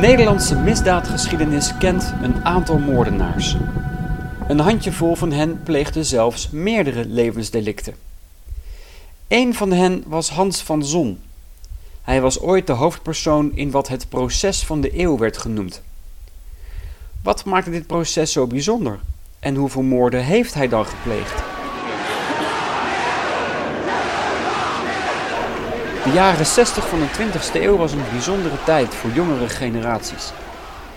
Nederlandse misdaadgeschiedenis kent een aantal moordenaars. Een handjevol van hen pleegde zelfs meerdere levensdelicten. Een van hen was Hans van Zon. Hij was ooit de hoofdpersoon in wat het proces van de eeuw werd genoemd. Wat maakte dit proces zo bijzonder? En hoeveel moorden heeft hij dan gepleegd? De jaren 60 van de 20e eeuw was een bijzondere tijd voor jongere generaties.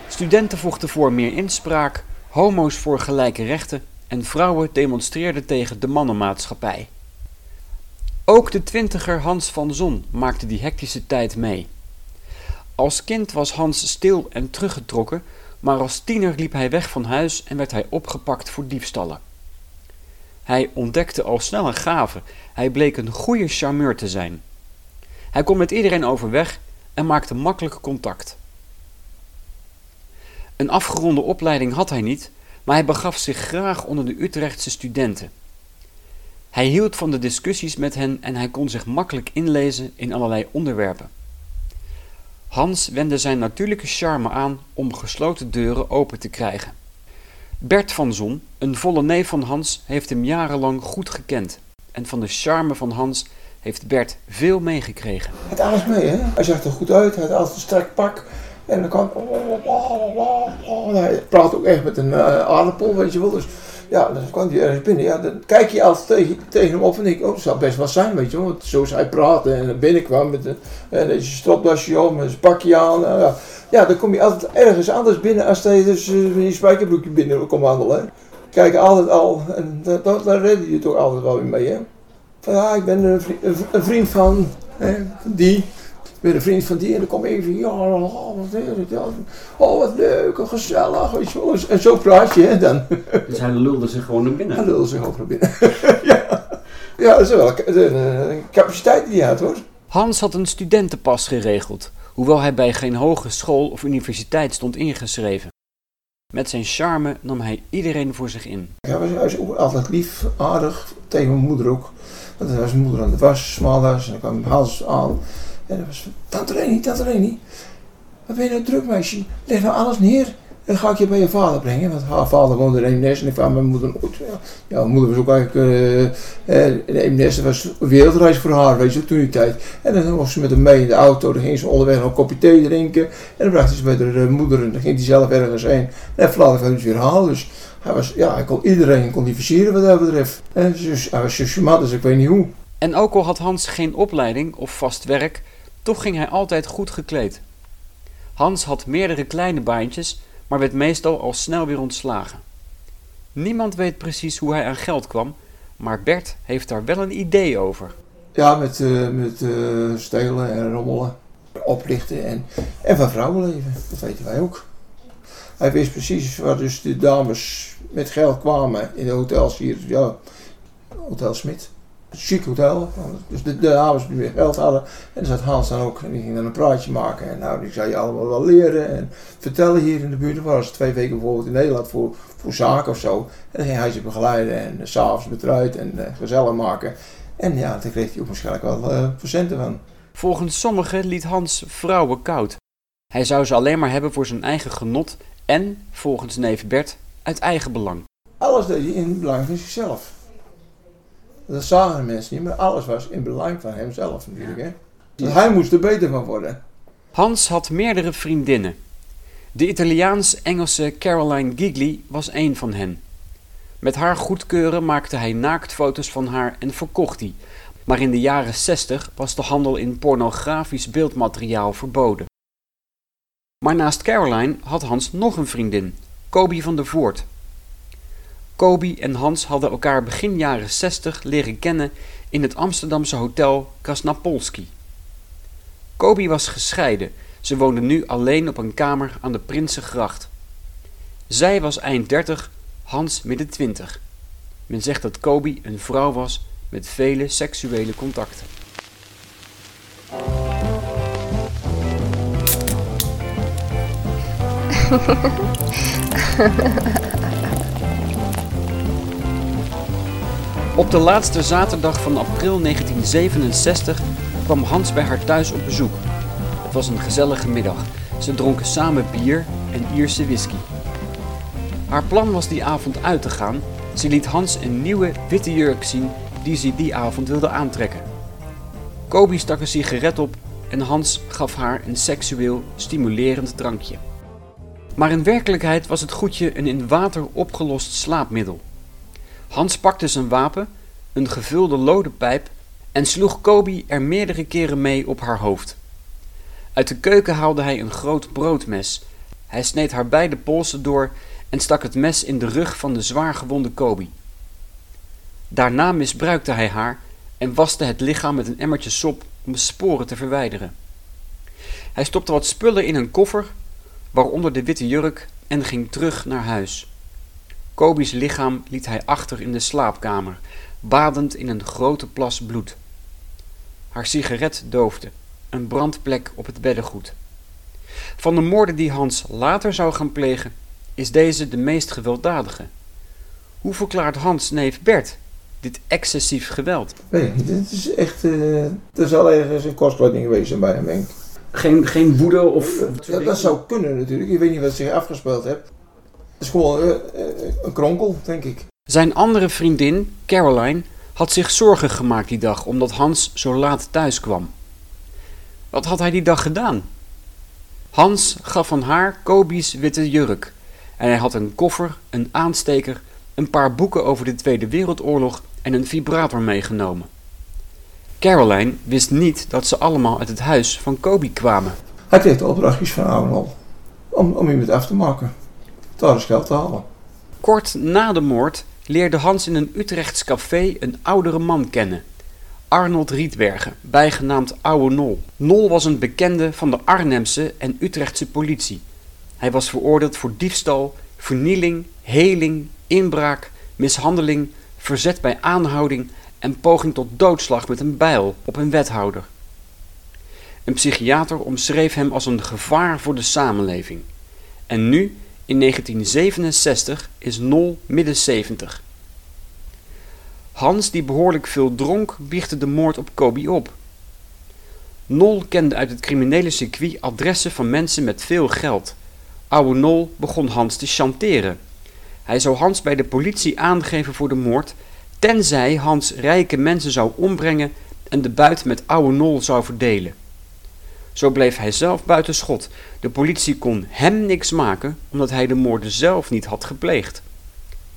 Studenten vochten voor meer inspraak, homo's voor gelijke rechten en vrouwen demonstreerden tegen de mannenmaatschappij. Ook de twintiger Hans van Zon maakte die hectische tijd mee. Als kind was Hans stil en teruggetrokken, maar als tiener liep hij weg van huis en werd hij opgepakt voor diefstallen. Hij ontdekte al snel een gave, hij bleek een goede charmeur te zijn. Hij kon met iedereen overweg en maakte makkelijk contact. Een afgeronde opleiding had hij niet, maar hij begaf zich graag onder de Utrechtse studenten. Hij hield van de discussies met hen en hij kon zich makkelijk inlezen in allerlei onderwerpen. Hans wendde zijn natuurlijke charme aan om gesloten deuren open te krijgen. Bert van Zon, een volle neef van Hans, heeft hem jarenlang goed gekend. En van de charme van Hans heeft Bert veel meegekregen. Het alles mee, hè? Hij zag er goed uit, hij had altijd een strak pak. En dan kan. Hij praat ook echt met een uh, aardappel, weet je wel. Dus ja, dan kwam hij ergens binnen. Ja, dan kijk je altijd tegen, tegen hem op en denk oh, dat zou best wel zijn, weet je wel. Want zo hij praten en binnenkwam met een, een stropdasje om, met zijn pakje aan. Nou, ja. dan kom je altijd ergens anders binnen als hij dus uh, met je spijkerbroekje binnen komt wandelen. Kijk altijd al, en daar red je toch altijd wel weer mee, hè. Van ja, ik ben een vriend, een vriend van hè, die. Ik ben een vriend van die en dan kom ik even, ja, oh, wat is het, ja, oh, wat leuk en gezellig. En zo praat je, hè, dan. Dus hij lulde zich gewoon naar binnen? Hij lulde zich ook naar binnen, ja. Ja, dat is wel een capaciteit die hij had, hoor. Hans had een studentenpas geregeld, hoewel hij bij geen hogeschool of universiteit stond ingeschreven. Met zijn charme nam hij iedereen voor zich in. Hij was, hij was ook altijd lief, aardig, tegen mijn moeder ook. Want dan was mijn moeder aan de was, smaalwas, en dan kwam Hans aan. En dan was Tante Reni, Tante Reni, wat ben je nou druk meisje? Leg nou alles neer. Dan ga ik je bij je vader brengen. Want haar vader woonde in Eemnes en ik kwam mijn moeder nooit. Ja, mijn moeder was ook eigenlijk, uh, uh, Eemnes was een wereldreis voor haar, weet je, toen die tijd. En dan was ze met hem mee in de auto, dan ging ze onderweg nog een kopje thee drinken. En dan bracht ze bij haar moeder en dan ging hij zelf ergens heen. En dan later kwam ze weer halen. Dus hij, was, ja, hij kon iedereen kon die versieren wat dat betreft. En dus, hij was charmant, dus ik weet niet hoe. En ook al had Hans geen opleiding of vast werk, toch ging hij altijd goed gekleed. Hans had meerdere kleine baantjes, maar werd meestal al snel weer ontslagen. Niemand weet precies hoe hij aan geld kwam, maar Bert heeft daar wel een idee over. Ja, met, uh, met uh, stelen en rommelen, oplichten en, en van vrouwenleven, dat weten wij ook. Hij wist precies waar dus de dames met geld kwamen in de hotels hier. Ja, Hotel Smit. Chic hotel. Dus de, dames die meer geld hadden. En zat Hans dan ook. En die ging dan een praatje maken. En nou, die zou je allemaal wel leren. En vertellen hier in de buurt. Waren ze twee weken bijvoorbeeld in Nederland voor, voor zaken of zo. En dan ging hij ze begeleiden. En uh, s'avonds met eruit. En uh, gezellig maken. En ja, daar kreeg hij ook waarschijnlijk wel uh, van. Volgens sommigen liet Hans vrouwen koud. Hij zou ze alleen maar hebben voor zijn eigen genot en, volgens neef Bert, uit eigen belang. Alles deed hij in belang van zichzelf. Dat zagen de mensen niet, maar alles was in belang van hemzelf natuurlijk. Hè? Dus hij moest er beter van worden. Hans had meerdere vriendinnen. De Italiaans-Engelse Caroline Gigli was één van hen. Met haar goedkeuren maakte hij naaktfoto's van haar en verkocht die. Maar in de jaren 60 was de handel in pornografisch beeldmateriaal verboden. Maar naast Caroline had Hans nog een vriendin, Kobi van der Voort. Kobi en Hans hadden elkaar begin jaren 60 leren kennen in het Amsterdamse hotel Krasnapolski. Kobi was gescheiden, ze woonde nu alleen op een kamer aan de Prinsengracht. Zij was eind 30, Hans midden 20. Men zegt dat Kobi een vrouw was met vele seksuele contacten. Op de laatste zaterdag van april 1967 kwam Hans bij haar thuis op bezoek. Het was een gezellige middag. Ze dronken samen bier en Ierse whisky. Haar plan was die avond uit te gaan. Ze liet Hans een nieuwe witte jurk zien die ze die avond wilde aantrekken. Kobi stak een sigaret op en Hans gaf haar een seksueel stimulerend drankje. Maar in werkelijkheid was het goedje een in water opgelost slaapmiddel. Hans pakte zijn wapen, een gevulde lode pijp, en sloeg Kobi er meerdere keren mee op haar hoofd. Uit de keuken haalde hij een groot broodmes. Hij sneed haar beide polsen door en stak het mes in de rug van de zwaar gewonde Kobi. Daarna misbruikte hij haar en waste het lichaam met een emmertje sop om sporen te verwijderen. Hij stopte wat spullen in een koffer, waaronder de witte jurk, en ging terug naar huis. Kobi's lichaam liet hij achter in de slaapkamer, badend in een grote plas bloed. Haar sigaret doofde, een brandplek op het beddengoed. Van de moorden die Hans later zou gaan plegen, is deze de meest gewelddadige. Hoe verklaart Hans neef Bert dit excessief geweld? Niet. Het is echt. Uh, er zal ergens een kortsluiting geweest zijn bij hem, denk ik. Geen, geen woede of. Ja, dat zou kunnen natuurlijk. Ik weet niet wat zich afgespeeld heeft. Het is gewoon uh, een kronkel, denk ik. Zijn andere vriendin, Caroline, had zich zorgen gemaakt die dag omdat Hans zo laat thuis kwam. Wat had hij die dag gedaan? Hans gaf van haar Kobi's witte jurk en hij had een koffer, een aansteker, een paar boeken over de Tweede Wereldoorlog en een vibrator meegenomen. Caroline wist niet dat ze allemaal uit het huis van Kobi kwamen. Hij kreeg de opdrachtjes van Arnold om, om iemand af te maken. Daar is geld te halen. Kort na de moord leerde Hans in een Utrechts café een oudere man kennen. Arnold Rietbergen, bijgenaamd Oude Nol. Nol was een bekende van de Arnhemse en Utrechtse politie. Hij was veroordeeld voor diefstal, vernieling, heling, inbraak, mishandeling, verzet bij aanhouding en poging tot doodslag met een bijl op een wethouder. Een psychiater omschreef hem als een gevaar voor de samenleving. En nu, in 1967, is Nol midden 70. Hans, die behoorlijk veel dronk, biechte de moord op Kobi op. Nol kende uit het criminele circuit adressen van mensen met veel geld. Oude Nol begon Hans te chanteren. Hij zou Hans bij de politie aangeven voor de moord, tenzij Hans rijke mensen zou ombrengen en de buit met Oude Nol zou verdelen. Zo bleef hij zelf buiten schot. De politie kon hem niks maken, omdat hij de moorden zelf niet had gepleegd.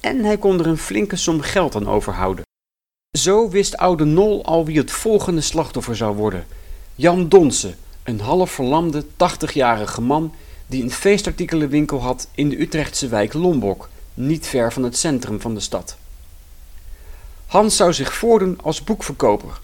En hij kon er een flinke som geld aan overhouden. Zo wist oude Nol al wie het volgende slachtoffer zou worden. Jan Donse, een half verlamde 80-jarige man die een feestartikelenwinkel had in de Utrechtse wijk Lombok, niet ver van het centrum van de stad. Hans zou zich voordoen als boekverkoper.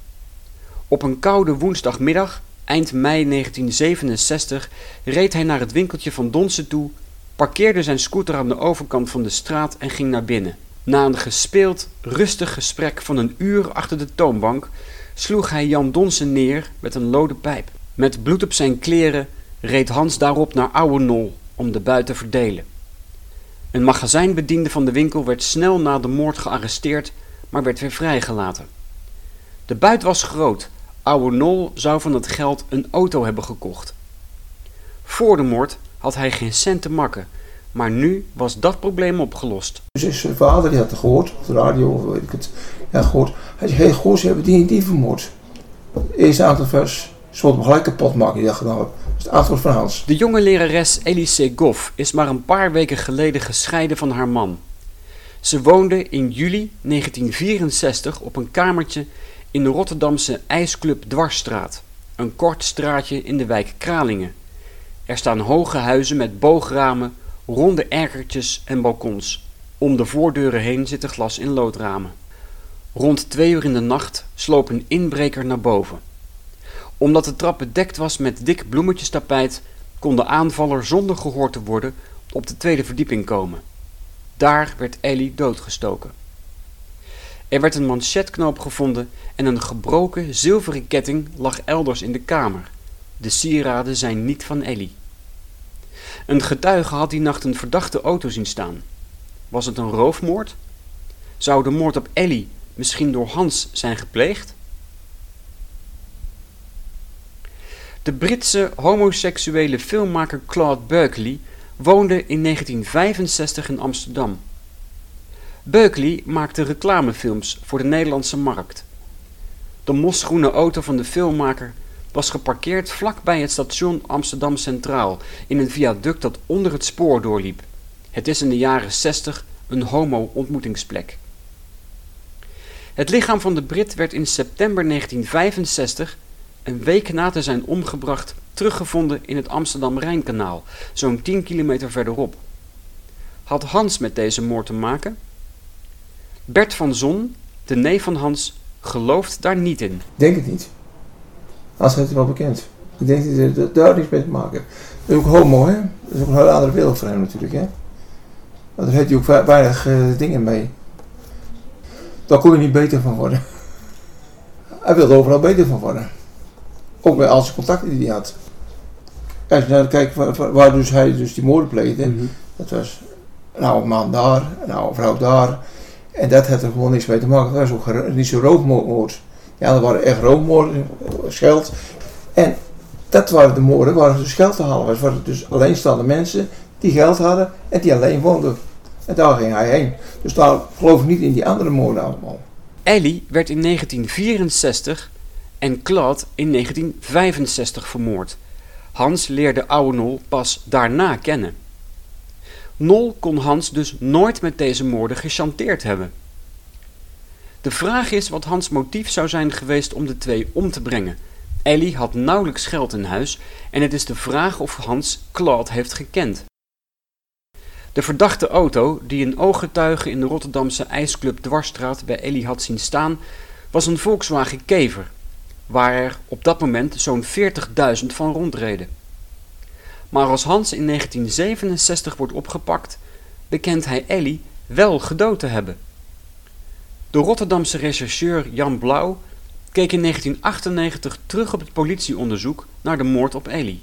Op een koude woensdagmiddag, eind mei 1967, reed hij naar het winkeltje van Donse toe, parkeerde zijn scooter aan de overkant van de straat en ging naar binnen. Na een gespeeld, rustig gesprek van een uur achter de toonbank sloeg hij Jan Donsen neer met een lode pijp. Met bloed op zijn kleren reed Hans daarop naar Oude Nol om de buit te verdelen. Een magazijnbediende van de winkel werd snel na de moord gearresteerd, maar werd weer vrijgelaten. De buit was groot. Oude Nol zou van het geld een auto hebben gekocht. Voor de moord had hij geen cent te makken maar nu was dat probleem opgelost. Dus zijn vader die had het gehoord, op de radio of weet ik het, ja, gehoord. Hij zei, hey, goh, ze hebben die en die vermoord. Eerste aantal vers, ze wilden hem gelijk kapot maken. Nou, dat is het antwoord van Hans. De jonge lerares Elise Goff is maar een paar weken geleden gescheiden van haar man. Ze woonde in juli 1964 op een kamertje in de Rotterdamse IJsclub Dwarsstraat, een kort straatje in de wijk Kralingen. Er staan hoge huizen met boogramen ronde erkertjes en balkons. Om de voordeuren heen zitten glas- in loodramen. Rond twee uur in de nacht sloop een inbreker naar boven. Omdat de trap bedekt was met dik bloemetjestapijt, kon de aanvaller zonder gehoord te worden op de tweede verdieping komen. Daar werd Ellie doodgestoken. Er werd een manchetknoop gevonden en een gebroken zilveren ketting lag elders in de kamer. De sieraden zijn niet van Ellie. Een getuige had die nacht een verdachte auto zien staan. Was het een roofmoord? Zou de moord op Ellie misschien door Hans zijn gepleegd? De Britse homoseksuele filmmaker Claude Berkeley woonde in 1965 in Amsterdam. Berkeley maakte reclamefilms voor de Nederlandse markt. De mosgroene auto van de filmmaker was geparkeerd vlak bij het station Amsterdam Centraal in een viaduct dat onder het spoor doorliep. Het is in de jaren 60 een homo-ontmoetingsplek. Het lichaam van de Brit werd in september 1965, een week na te zijn omgebracht, teruggevonden in het Amsterdam-Rijnkanaal, zo'n 10 kilometer verderop. Had Hans met deze moord te maken? Bert van Zon, de neef van Hans, gelooft daar niet in. Denk het niet. Als het wel bekend. Ik denk dat hij daar niets mee te maken Dat is ook homo, hè? Dat is ook een hele andere wereld voor hem natuurlijk, hè? Maar daar heeft hij ook weinig uh, dingen mee. Daar kon je niet beter van worden. Hij wilde overal beter van worden. Ook bij al zijn contacten die hij had. Als je naar kijkt waar, waar, dus hij dus die moorden pleegde, mm -hmm. dat was een oude man daar, een oude vrouw daar. En dat had er gewoon niks mee te maken. Dat was ook niet zo roofmoord. Ja, dat waren echt roofmoorden, scheld. En dat waren de moorden waar dus geld te halen was. waren dus alleenstaande mensen die geld hadden en die alleen woonden. En daar ging hij heen. Dus daar geloof ik niet in die andere moorden allemaal. Ellie werd in 1964 en Claude in 1965 vermoord. Hans leerde oude Nol pas daarna kennen. Nol kon Hans dus nooit met deze moorden gechanteerd hebben. De vraag is wat Hans motief zou zijn geweest om de twee om te brengen. Ellie had nauwelijks geld in huis en het is de vraag of Hans Claude heeft gekend. De verdachte auto, die een ooggetuige in de Rotterdamse ijsclub Dwarsstraat bij Ellie had zien staan, was een Volkswagen Kever, waar er op dat moment zo'n 40.000 van rondreden. Maar als Hans in 1967 wordt opgepakt, bekent hij Ellie wel gedood te hebben. De Rotterdamse rechercheur Jan Blauw keek in 1998 terug op het politieonderzoek naar de moord op Ellie.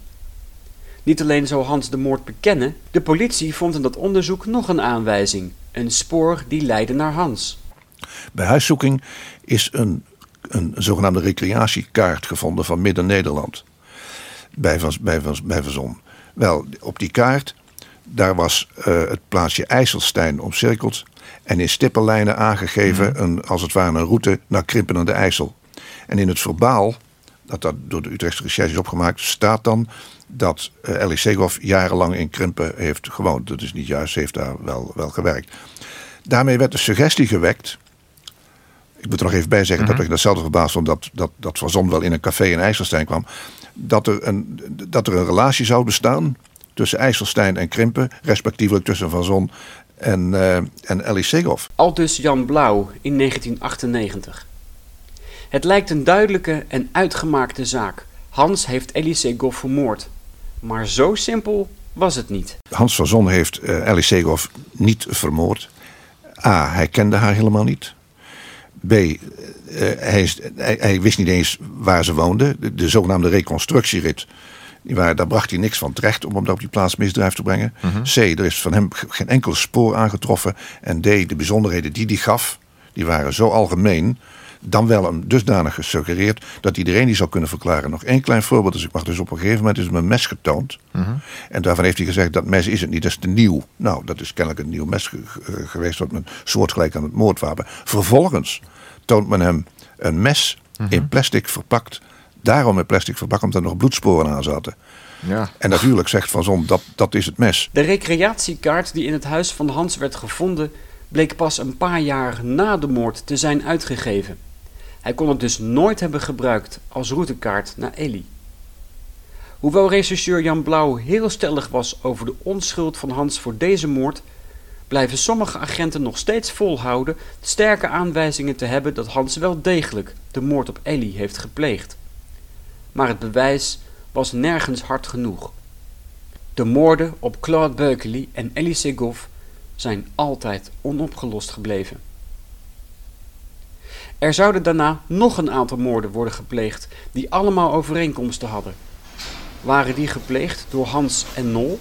Niet alleen zou Hans de moord bekennen, de politie vond in dat onderzoek nog een aanwijzing, een spoor die leidde naar Hans. Bij huiszoeking is een, een zogenaamde recreatiekaart gevonden van Midden-Nederland. Bij, van, bij, bij Verzon. Wel, op die kaart, daar was uh, het plaatsje IJsselstein omcirkeld. En in stippenlijnen aangegeven, mhm. een, als het ware een route naar Krimpen aan de IJssel. En in het verbaal, dat dat door de Utrechtse recherche is opgemaakt, staat dan dat uh, Ellie jarenlang in Krimpen heeft gewoond. Dat is niet juist, ze heeft daar wel, wel gewerkt. Daarmee werd de suggestie gewekt. Ik moet er nog even bij zeggen mm -hmm. dat ik datzelfde verbaasd vond dat, dat, dat Van Zon wel in een café in IJsselstein kwam. Dat er, een, dat er een relatie zou bestaan tussen IJsselstein en Krimpen, respectievelijk tussen Van Zon en, uh, en Ellie Segoff. Aldus Jan Blauw in 1998. Het lijkt een duidelijke en uitgemaakte zaak. Hans heeft Ellie Segoff vermoord. Maar zo simpel was het niet. Hans van Zon heeft uh, Ellie Segoff niet vermoord. A. Hij kende haar helemaal niet. B. Uh, hij, is, hij, hij, wist niet eens waar ze woonde. De, de zogenaamde reconstructierit. Waar, daar bracht hij niks van terecht om hem op die plaats misdrijf te brengen. Uh mhm. -huh. C. Er is van hem geen enkel spoor aangetroffen. En D. De bijzonderheden die hij gaf, die waren zo algemeen dan wel hem dusdanig gesuggereerd dat iedereen die zou kunnen verklaren. Nog één klein voorbeeld, dus ik mag dus op een gegeven moment is hem een mes getoond. Mhm. En daarvan heeft hij gezegd dat mes is het niet, dat is te nieuw. Nou, dat is kennelijk een nieuw mes geweest, wat een soortgelijk aan het moordwapen. Vervolgens toont men hem een mes mhm. in plastic verpakt. Daarom in plastic verpakt, omdat er nog bloedsporen aan zaten. Ja. En natuurlijk zegt Van Zon, dat, dat is het mes. De recreatiekaart die in het huis van Hans werd gevonden... bleek pas een paar jaar na de moord te zijn uitgegeven. Hij kon het dus nooit hebben gebruikt als routekaart naar Ellie. Hoewel rechercheur Jan Blauw heel stellig was over de onschuld van Hans voor deze moord, blijven sommige agenten nog steeds volhouden sterke aanwijzingen te hebben dat Hans wel degelijk de moord op Ellie heeft gepleegd. Maar het bewijs was nergens hard genoeg. De moorden op Claude Berkeley en Ellie Segoff zijn altijd onopgelost gebleven. Er zouden daarna nog een aantal moorden worden gepleegd die allemaal overeenkomsten hadden. Waren die gepleegd door Hans en Nol?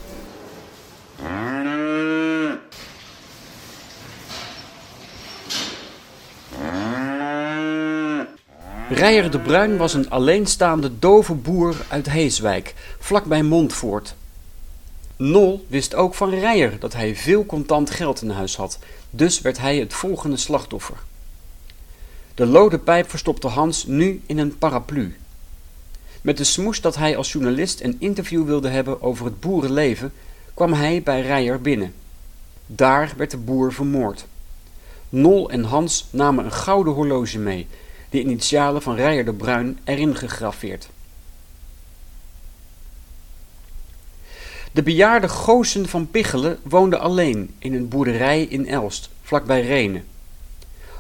Rijer de Bruin was een alleenstaande dove boer uit Heeswijk, vlakbij Montfoort. Nol wist ook van Rijer dat hij veel contant geld in huis had, dus werd hij het volgende slachtoffer. De lode pijp verstopte Hans nu in een paraplu. Met de smoes dat hij als journalist een interview wilde hebben over het boerenleven, kwam hij bij Rijer binnen. Daar werd de boer vermoord. Nol en Hans namen een gouden horloge mee, de initialen van Rijer de Bruin erin gegraveerd. De bejaarde Goosen van Pichelen woonde alleen in een boerderij in Elst, vlakbij Renen.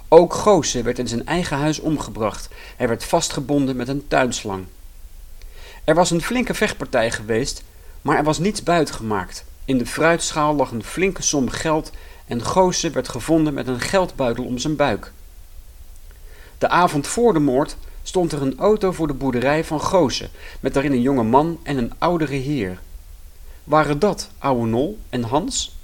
Ook Goosen werd in zijn eigen huis omgebracht. Hij werd vastgebonden met een tuinslang. Er was een flinke vechtpartij geweest, maar er was niets buitgemaakt. In de fruitschaal lag een flinke som geld en Goosen werd gevonden met een geldbuidel om zijn buik. De avond voor de moord stond er een auto voor de boerderij van Goosen, met daarin een jonge man en een oudere heer. Waren dat oude Nol en Hans?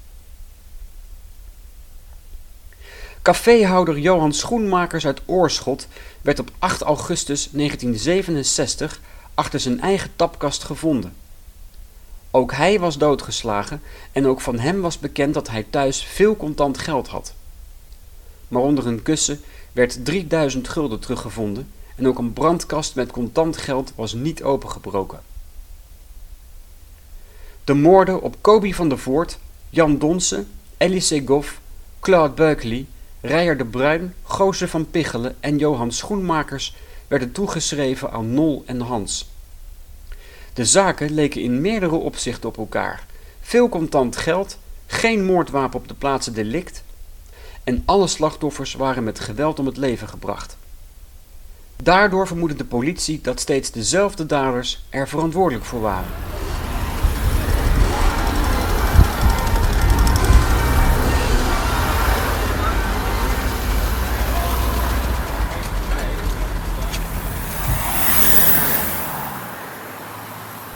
Caféhouder Johan Schoenmakers uit Oorschot werd op 8 augustus 1967 achter zijn eigen tapkast gevonden. Ook hij was doodgeslagen en ook van hem was bekend dat hij thuis veel contant geld had. Maar onder een kussen werd 3000 gulden teruggevonden en ook een brandkast met contant geld was niet opengebroken. De moorden op Kobi van der Voort, Jan Donse, Ellie Segoff, Claude Buikley, Rijer de Bruin, Gozer van Pichelen en Johan Schoenmakers werden toegeschreven aan Nol en Hans. De zaken leken in meerdere opzichten op elkaar. Veel contant geld, geen moordwapen op de plaatsen delict en alle slachtoffers waren met geweld om het leven gebracht. Daardoor vermoedde de politie dat steeds dezelfde daders er verantwoordelijk voor waren.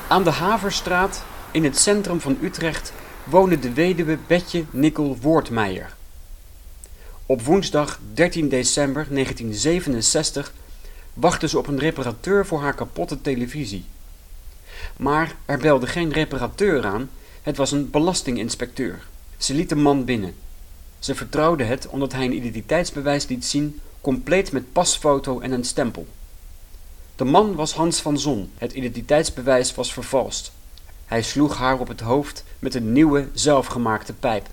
Aan de Haverstraat, in het centrum van Utrecht, woonde de weduwe Betje Nikkel Woordmeijer. Op woensdag 13 december 1967 wachtte ze op een reparateur voor haar kapotte televisie. Maar er belde geen reparateur aan, het was een belastinginspecteur. Ze liet de man binnen. Ze vertrouwde het omdat hij een identiteitsbewijs liet zien, compleet met pasfoto en een stempel. De man was Hans van Zon. Het identiteitsbewijs was vervalst. Hij sloeg haar op het hoofd met een nieuwe, zelfgemaakte pijp.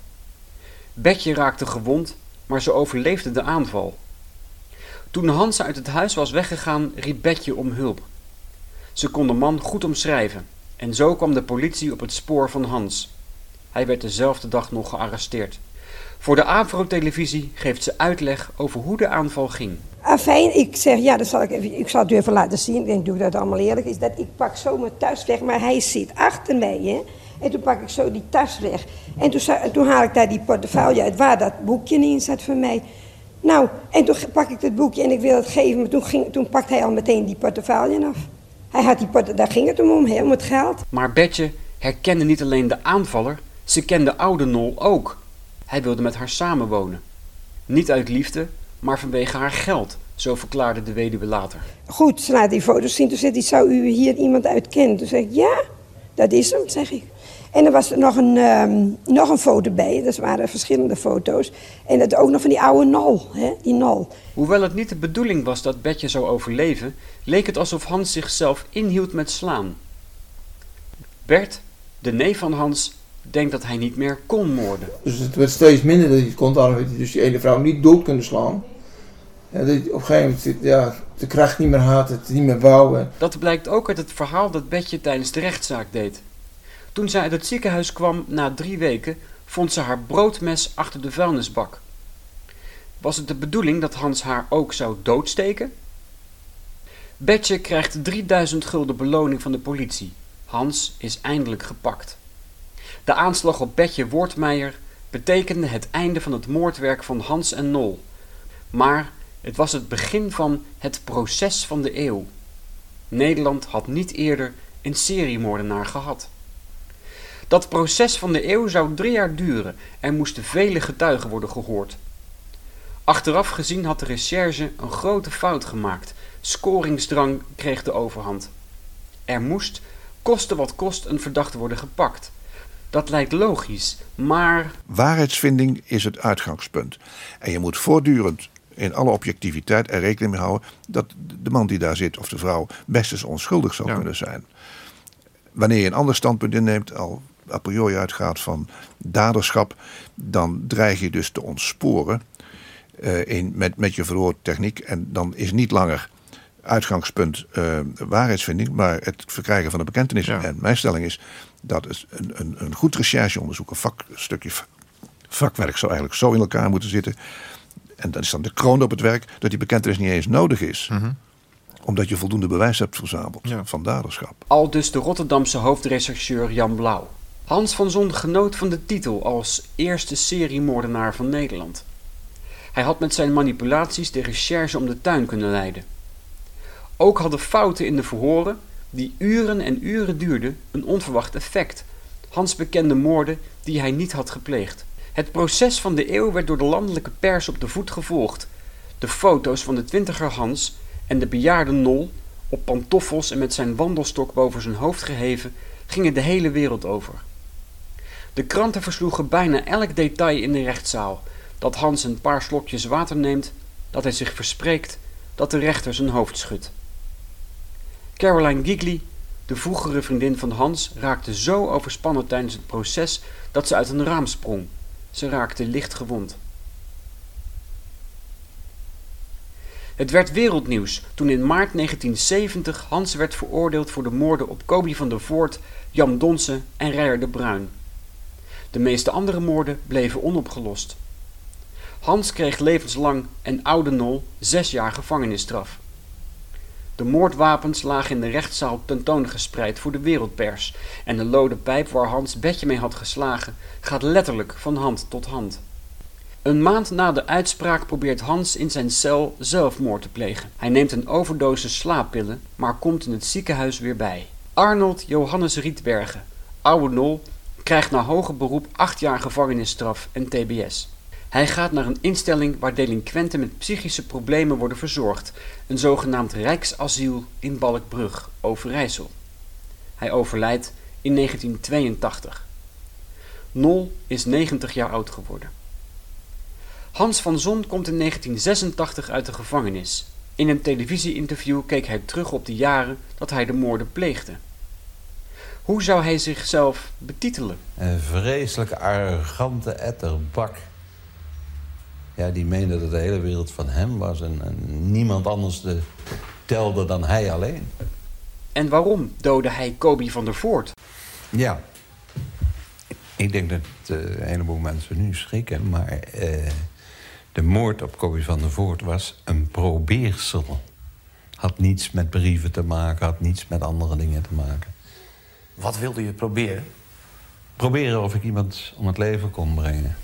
Betje raakte gewond, maar ze overleefde de aanval. Toen Hans uit het huis was weggegaan, riep Betje om hulp. Ze kon de man goed omschrijven en zo kwam de politie op het spoor van Hans. Hij werd dezelfde dag nog gearresteerd. Voor de Avro-televisie geeft ze uitleg over hoe de aanval ging. Afijn, ik zeg, ja, dat zal ik, even, ik zal het even laten zien. Ik denk, doe dat allemaal eerlijk. Is dat ik pak zo mijn tas weg, maar hij zit achter mij, hè. En toen pak ik zo die tas weg. En toen, toen haal ik daar die portefeuille uit waar dat boekje in zat voor mij. Nou, en toen pak ik het boekje en ik wil het geven, maar toen, ging, toen pakt hij al meteen die portefeuille af. Hij had die daar ging het om, om, om het geld. Maar Betje herkende niet alleen de aanvaller, ze kende oude Nol ook. Hij wilde met haar samenwonen. Niet uit liefde, maar vanwege haar geld, zo verklaarde de weduwe later. Goed, ze laat die foto's zien. Toen zei hij, zou u hier iemand uit kennen? Toen zei ik, ja, dat is hem, zeg ik. En er was er nog een, um, nog een foto bij, dat waren verschillende foto's. En dat ook nog van die oude nol, hè, die nol. Hoewel het niet de bedoeling was dat Betje zou overleven, leek het alsof Hans zichzelf inhield met slaan. Bert, de neef van Hans, denkt dat hij niet meer kon moorden. Dus het werd steeds minder dat hij het kon, daarom heeft hij dus die ene vrouw niet dood kunnen slaan. En dat op een gegeven moment ja, de kracht niet meer had, het niet meer wou. Dat blijkt ook uit het verhaal dat Betje tijdens de rechtszaak deed. Toen zij uit het ziekenhuis kwam na drie weken, vond ze haar broodmes achter de vuilnisbak. Was het de bedoeling dat Hans haar ook zou doodsteken? Betje krijgt 3000 gulden beloning van de politie. Hans is eindelijk gepakt. De aanslag op Betje Wortmeijer betekende het einde van het moordwerk van Hans en Nol. Maar het was het begin van het proces van de eeuw. Nederland had niet eerder een seriemoordenaar gehad. Dat proces van de eeuw zou drie jaar duren en moesten vele getuigen worden gehoord. Achteraf gezien had de recherche een grote fout gemaakt. Scoringsdrang kreeg de overhand. Er moest, koste wat kost, een verdachte worden gepakt. Dat lijkt logisch, maar. Waarheidsvinding is het uitgangspunt. En je moet voortdurend in alle objectiviteit er rekening mee houden dat de man die daar zit of de vrouw best eens onschuldig zou kunnen zijn. Wanneer je een ander standpunt inneemt, al a priori uitgaat van daderschap, dan dreig je dus te ontsporen uh, in, met, met je verhoortechniek. En dan is niet langer uitgangspunt uh, waarheidsvinding, maar het verkrijgen van de bekentenis. En mijn stelling is dat het een, een, een goed rechercheonderzoek, een vak, stukje vakwerk zou eigenlijk zo in elkaar moeten zitten. En dan is dan de kroon op het werk dat die bekentenis niet eens nodig is. Mhm. Omdat je voldoende bewijs hebt verzameld van daderschap. Al dus de Rotterdamse hoofdrechercheur Jan Blauw. Hans van Zon genoot van de titel als eerste seriemoordenaar van Nederland. Hij had met zijn manipulaties de recherche om de tuin kunnen leiden. Ook hadden fouten in de verhoren, die uren en uren duurden, een onverwacht effect. Hans bekende moorden die hij niet had gepleegd. Het proces van de eeuw werd door de landelijke pers op de voet gevolgd. De foto's van de twintiger Hans en de bejaarde Nol, op pantoffels en met zijn wandelstok boven zijn hoofd geheven, gingen de hele wereld over. De kranten versloegen bijna elk detail in de rechtszaal. Dat Hans een paar slokjes water neemt, dat hij zich verspreekt, dat de rechter zijn hoofd schudt. Caroline Gigli, de vroegere vriendin van Hans, raakte zo overspannen tijdens het proces dat ze uit een raam sprong. Ze raakte licht gewond. Het werd wereldnieuws toen in maart 1970 Hans werd veroordeeld voor de moorden op Kobi van der Voort, Jan Donsen en Rijer de Bruin. De meeste andere moorden bleven onopgelost. Hans kreeg levenslang en oude Nol zes jaar gevangenisstraf. De moordwapens lagen in de rechtszaal tentoongespreid voor de wereldpers en de lode pijp waar Hans bedje mee had geslagen gaat letterlijk van hand tot hand. Een maand na de uitspraak probeert Hans in zijn cel zelfmoord te plegen. Hij neemt een overdosis slaappillen, maar komt in het ziekenhuis weer bij. Arnold Johannes Rietbergen, oude Nol, krijgt na hoger beroep acht jaar gevangenisstraf en tbs. Hij gaat naar een instelling waar delinquenten met psychische problemen worden verzorgd, een zogenaamd Rijksasiel in Balkbrug, Overijssel. Hij overlijdt in 1982. Nol is 90 jaar oud geworden. Hans van Zon komt in 1986 uit de gevangenis. In een televisieinterview keek hij terug op de jaren dat hij de moorden pleegde. Hoe zou hij zichzelf betitelen? Een vreselijk arrogante etterbak ja, die meende dat de hele wereld van hem was en, niemand anders de, telde dan hij alleen. En waarom doodde hij Kobi van der Voort? Ja, ik denk dat uh, een heleboel mensen nu schrikken, maar uh, de moord op Kobi van der Voort was een probeersel. Had niets met brieven te maken, had niets met andere dingen te maken. Wat wilde je proberen? Proberen of ik iemand om het leven kon brengen.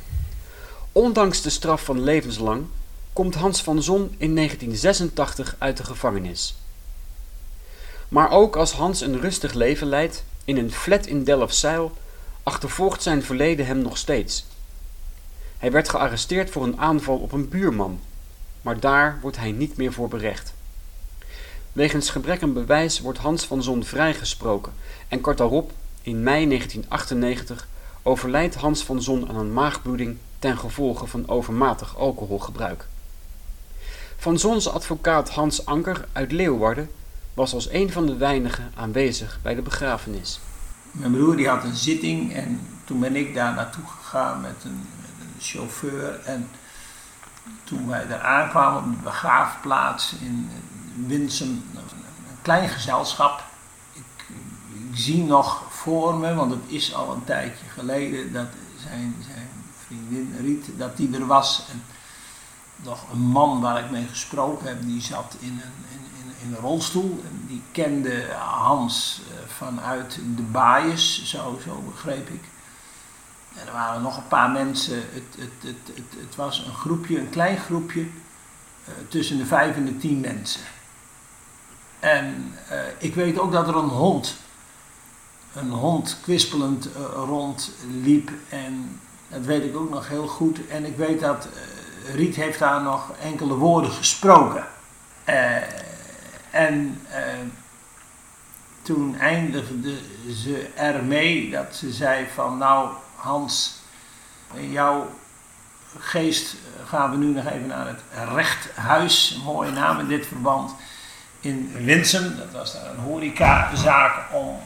Ondanks de straf van levenslang komt Hans van Zon in 1986 uit de gevangenis. Maar ook als Hans een rustig leven leidt in een flat in Delfzijl, achtervolgt zijn verleden hem nog steeds. Hij werd gearresteerd voor een aanval op een buurman, maar daar wordt hij niet meer voor berecht. Wegens gebrek aan bewijs wordt Hans van Zon vrijgesproken en kort daarop, in mei 1998, overlijdt Hans van Zon aan een maagbloeding ten gevolge van overmatig alcoholgebruik. Van Zons advocaat Hans Anker uit Leeuwarden was als een van de weinigen aanwezig bij de begrafenis. Mijn broer die had een zitting en toen ben ik daar naartoe gegaan met een, met een chauffeur. En toen wij daar aankwamen op de begraafplaats in Winsum, een klein gezelschap. Ik, zie nog voor me, want het is al een tijdje geleden, dat zijn, zijn vriendin Riet, dat die er was. En nog een man waar ik mee gesproken heb, die zat in een, in, in, in een rolstoel. En die kende Hans eh, vanuit de baaiers, zo, begreep ik. En er waren nog een paar mensen. Het, het, het, het, het was een groepje, een klein groepje, uh, tussen de vijf en de tien mensen. En uh, ik weet ook dat er een hond, een hond kwispelend uh, rondliep en dat weet ik ook nog heel goed. En ik weet dat uh, Riet heeft daar nog enkele woorden gesproken. Eh, en eh, toen eindigde ze ermee dat ze zei van nou Hans, jouw geest gaan we nu nog even naar het rechthuis, een mooie naam in dit verband, in Winsum. Dat was daar een horecazaak om,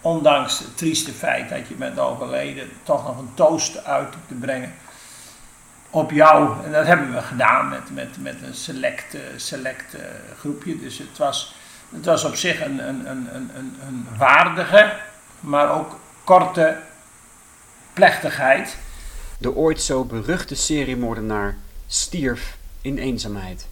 ondanks het trieste feit dat je bent overleden, toch nog een toast uit te brengen op jou. En dat hebben we gedaan met, met, met een select, select groepje. Dus het was, het was op zich een, een, een, een, een waardige, maar ook korte plechtigheid. De ooit zo beruchte seriemoordenaar stierf in eenzaamheid.